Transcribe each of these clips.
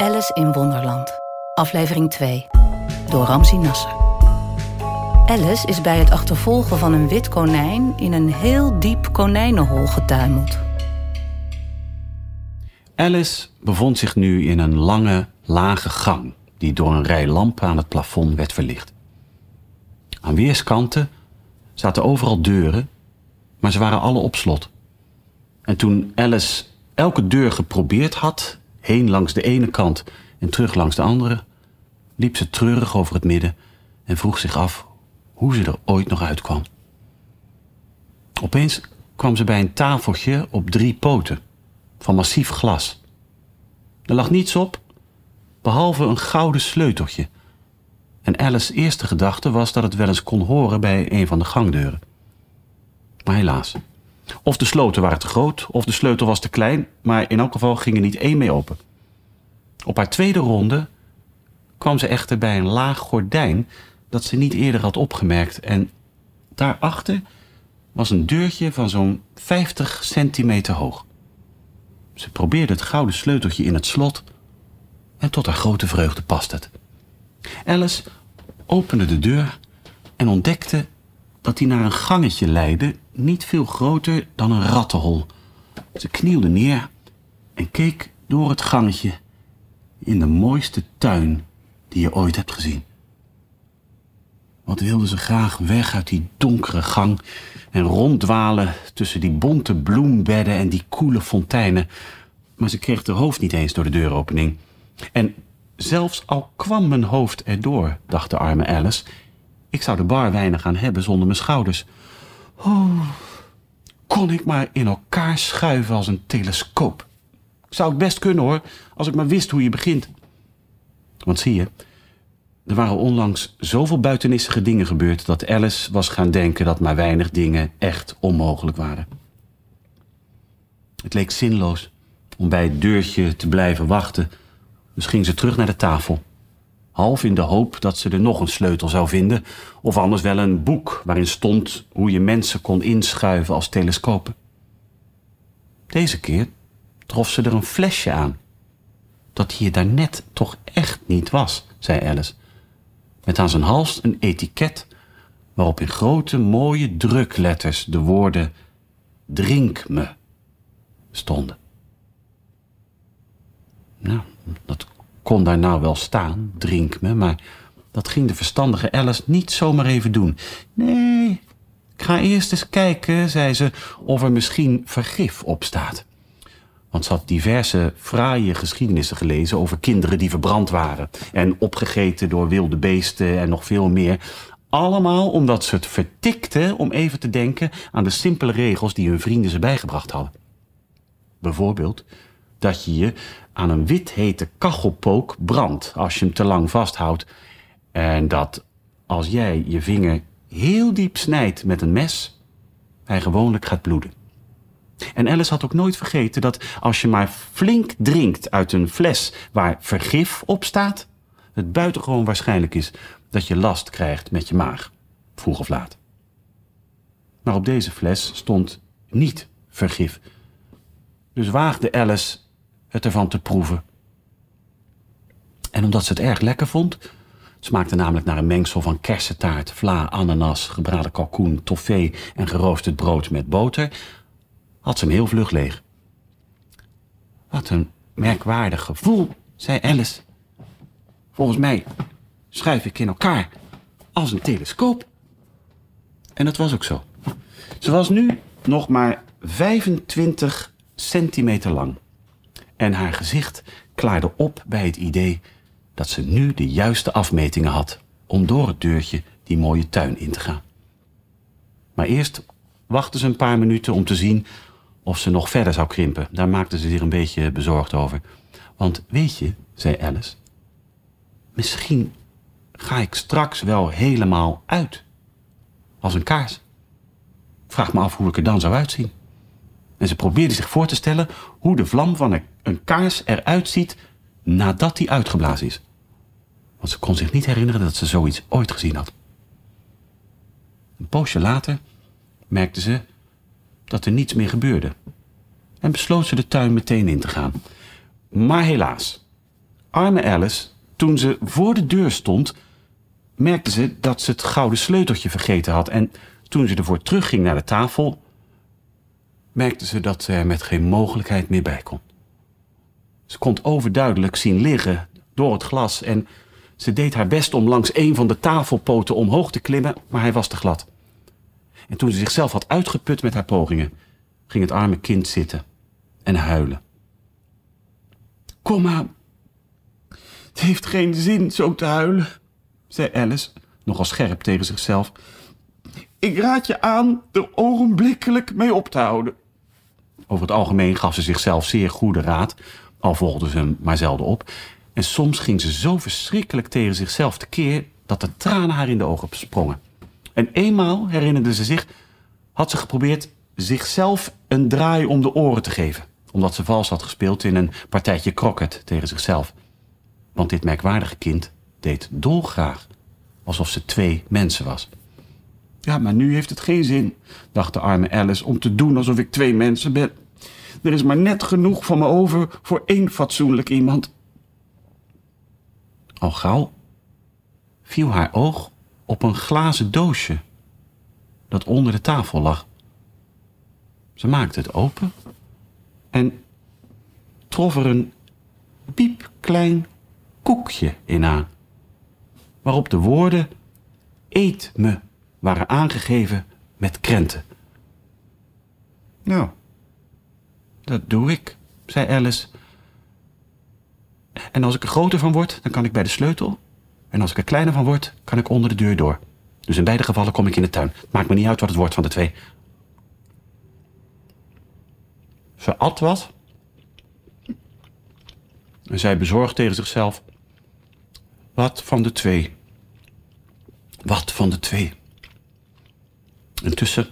Alice in Wonderland, aflevering 2, door Ramzi Nasser. Alice is bij het achtervolgen van een wit konijn in een heel diep konijnenhol getuimeld. Alice bevond zich nu in een lange, lage gang die door een rij lampen aan het plafond werd verlicht. Aan weerskanten zaten overal deuren, maar ze waren alle op slot. En toen Alice elke deur geprobeerd had, heen langs de ene kant en terug langs de andere, liep ze treurig over het midden en vroeg zich af hoe ze er ooit nog uitkwam. Opeens kwam ze bij een tafeltje op drie poten van massief glas. Er lag niets op, behalve een gouden sleuteltje. En Alice's eerste gedachte was dat het wel eens kon horen bij een van de gangdeuren. Maar helaas. Of de sloten waren te groot, of de sleutel was te klein, maar in elk geval ging er niet één mee open. Op haar tweede ronde kwam ze echter bij een laag gordijn dat ze niet eerder had opgemerkt. En daarachter was een deurtje van zo'n 50 centimeter hoog. Ze probeerde het gouden sleuteltje in het slot en tot haar grote vreugde past het. Alice opende de deur en ontdekte dat die naar een gangetje leidde, niet veel groter dan een rattenhol. Ze knielde neer en keek door het gangetje in de mooiste tuin die je ooit hebt gezien. Wat wilde ze graag weg uit die donkere gang en ronddwalen tussen die bonte bloembedden en die koele fonteinen. Maar ze kreeg haar hoofd niet eens door de deuropening. En zelfs al kwam mijn hoofd erdoor, dacht de arme Alice, ik zou de bar weinig aan hebben zonder mijn schouders. Oh, kon ik maar in elkaar schuiven als een telescoop. Zou ik best kunnen hoor, als ik maar wist hoe je begint. Want zie je, er waren onlangs zoveel buitenissige dingen gebeurd dat Alice was gaan denken dat maar weinig dingen echt onmogelijk waren. Het leek zinloos om bij het deurtje te blijven wachten, dus ging ze terug naar de tafel. Half in de hoop dat ze er nog een sleutel zou vinden, of anders wel een boek waarin stond hoe je mensen kon inschuiven als telescopen. Deze keer trof ze er een flesje aan. Dat hier daarnet toch echt niet was, zei Alice. Met aan zijn hals een etiket waarop in grote mooie drukletters de woorden drink me stonden. Nou, kon daar nou wel staan, drink me, maar dat ging de verstandige Alice niet zomaar even doen. Nee, ik ga eerst eens kijken, zei ze, of er misschien vergif op staat. Want ze had diverse fraaie geschiedenissen gelezen over kinderen die verbrand waren. En opgegeten door wilde beesten en nog veel meer. Allemaal omdat ze het vertikte om even te denken aan de simpele regels die hun vrienden ze bijgebracht hadden. Bijvoorbeeld dat je je aan een wit hete kachelpook brandt als je hem te lang vasthoudt. En dat als jij je vinger heel diep snijdt met een mes, hij gewoonlijk gaat bloeden. En Alice had ook nooit vergeten dat als je maar flink drinkt uit een fles waar vergif op staat, het buitengewoon waarschijnlijk is dat je last krijgt met je maag, vroeg of laat. Maar op deze fles stond niet vergif. Dus waagde Alice het ervan te proeven. En omdat ze het erg lekker vond, smaakte namelijk naar een mengsel van kersentaart, vla, ananas, gebraden kalkoen, toffee en geroosterd brood met boter, had ze hem heel vlug leeg. Wat een merkwaardig gevoel, zei Alice. Volgens mij schuif ik in elkaar als een telescoop. En dat was ook zo. Ze was nu nog maar 25 centimeter lang. En haar gezicht klaarde op bij het idee dat ze nu de juiste afmetingen had om door het deurtje die mooie tuin in te gaan. Maar eerst wachtte ze een paar minuten om te zien of ze nog verder zou krimpen. Daar maakte ze zich een beetje bezorgd over. Want weet je, zei Alice, misschien ga ik straks wel helemaal uit. Als een kaars. Vraag me af hoe ik er dan zou uitzien. En ze probeerde zich voor te stellen hoe de vlam van een kaars eruit ziet nadat die uitgeblazen is. Want ze kon zich niet herinneren dat ze zoiets ooit gezien had. Een poosje later merkte ze dat er niets meer gebeurde. En besloot ze de tuin meteen in te gaan. Maar helaas, Arme Alice, toen ze voor de deur stond, merkte ze dat ze het gouden sleuteltje vergeten had. En toen ze ervoor terugging naar de tafel, merkte ze dat ze er met geen mogelijkheid meer bij kon. Ze kon het overduidelijk zien liggen door het glas en ze deed haar best om langs een van de tafelpoten omhoog te klimmen, maar hij was te glad. En toen ze zichzelf had uitgeput met haar pogingen, ging het arme kind zitten en huilen. Kom maar. Het heeft geen zin zo te huilen, zei Alice, nogal scherp tegen zichzelf. Ik raad je aan er ogenblikkelijk mee op te houden. Over het algemeen gaf ze zichzelf zeer goede raad, al volgde ze hem maar zelden op. En soms ging ze zo verschrikkelijk tegen zichzelf tekeer dat de tranen haar in de ogen sprongen. En eenmaal, herinnerde ze zich, had ze geprobeerd zichzelf een draai om de oren te geven. Omdat ze vals had gespeeld in een partijtje kroket tegen zichzelf. Want dit merkwaardige kind deed dolgraag. Alsof ze twee mensen was. Ja, maar nu heeft het geen zin, dacht de arme Alice, om te doen alsof ik twee mensen ben. Er is maar net genoeg van me over voor één fatsoenlijk iemand. Al gauw viel haar oog op een glazen doosje dat onder de tafel lag. Ze maakte het open en trof er een piepklein koekje in aan, waarop de woorden eet me waren aangegeven met krenten. Nou, dat doe ik, zei Alice. En als ik er groter van word, dan kan ik bij de sleutel. En als ik er kleiner van word, kan ik onder de deur door. Dus in beide gevallen kom ik in de tuin. Het maakt me niet uit wat het wordt van de twee. Ze at wat. En zei bezorgd tegen zichzelf. Wat van de twee? Wat van de twee? Intussen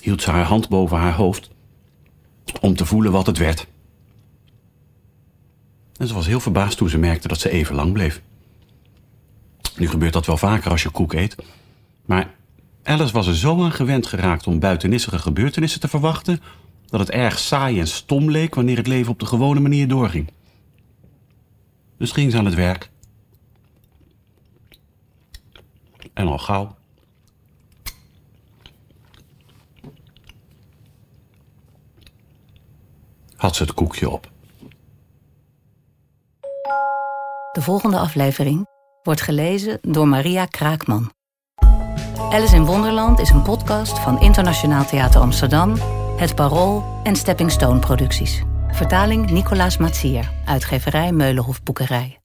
hield ze haar hand boven haar hoofd om te voelen wat het werd. En ze was heel verbaasd toen ze merkte dat ze even lang bleef. Nu gebeurt dat wel vaker als je koek eet. Maar Alice was er zo aan gewend geraakt om buitennissige gebeurtenissen te verwachten... dat het erg saai en stom leek wanneer het leven op de gewone manier doorging. Dus ging ze aan het werk. En al gauw had ze het koekje op. De volgende aflevering wordt gelezen door Maria Kraakman. Alice in Wonderland is een podcast van Internationaal Theater Amsterdam, Het Parool en Stepping Stone Producties. Vertaling Nicolaas Matsier, uitgeverij Meulenhof Boekerij.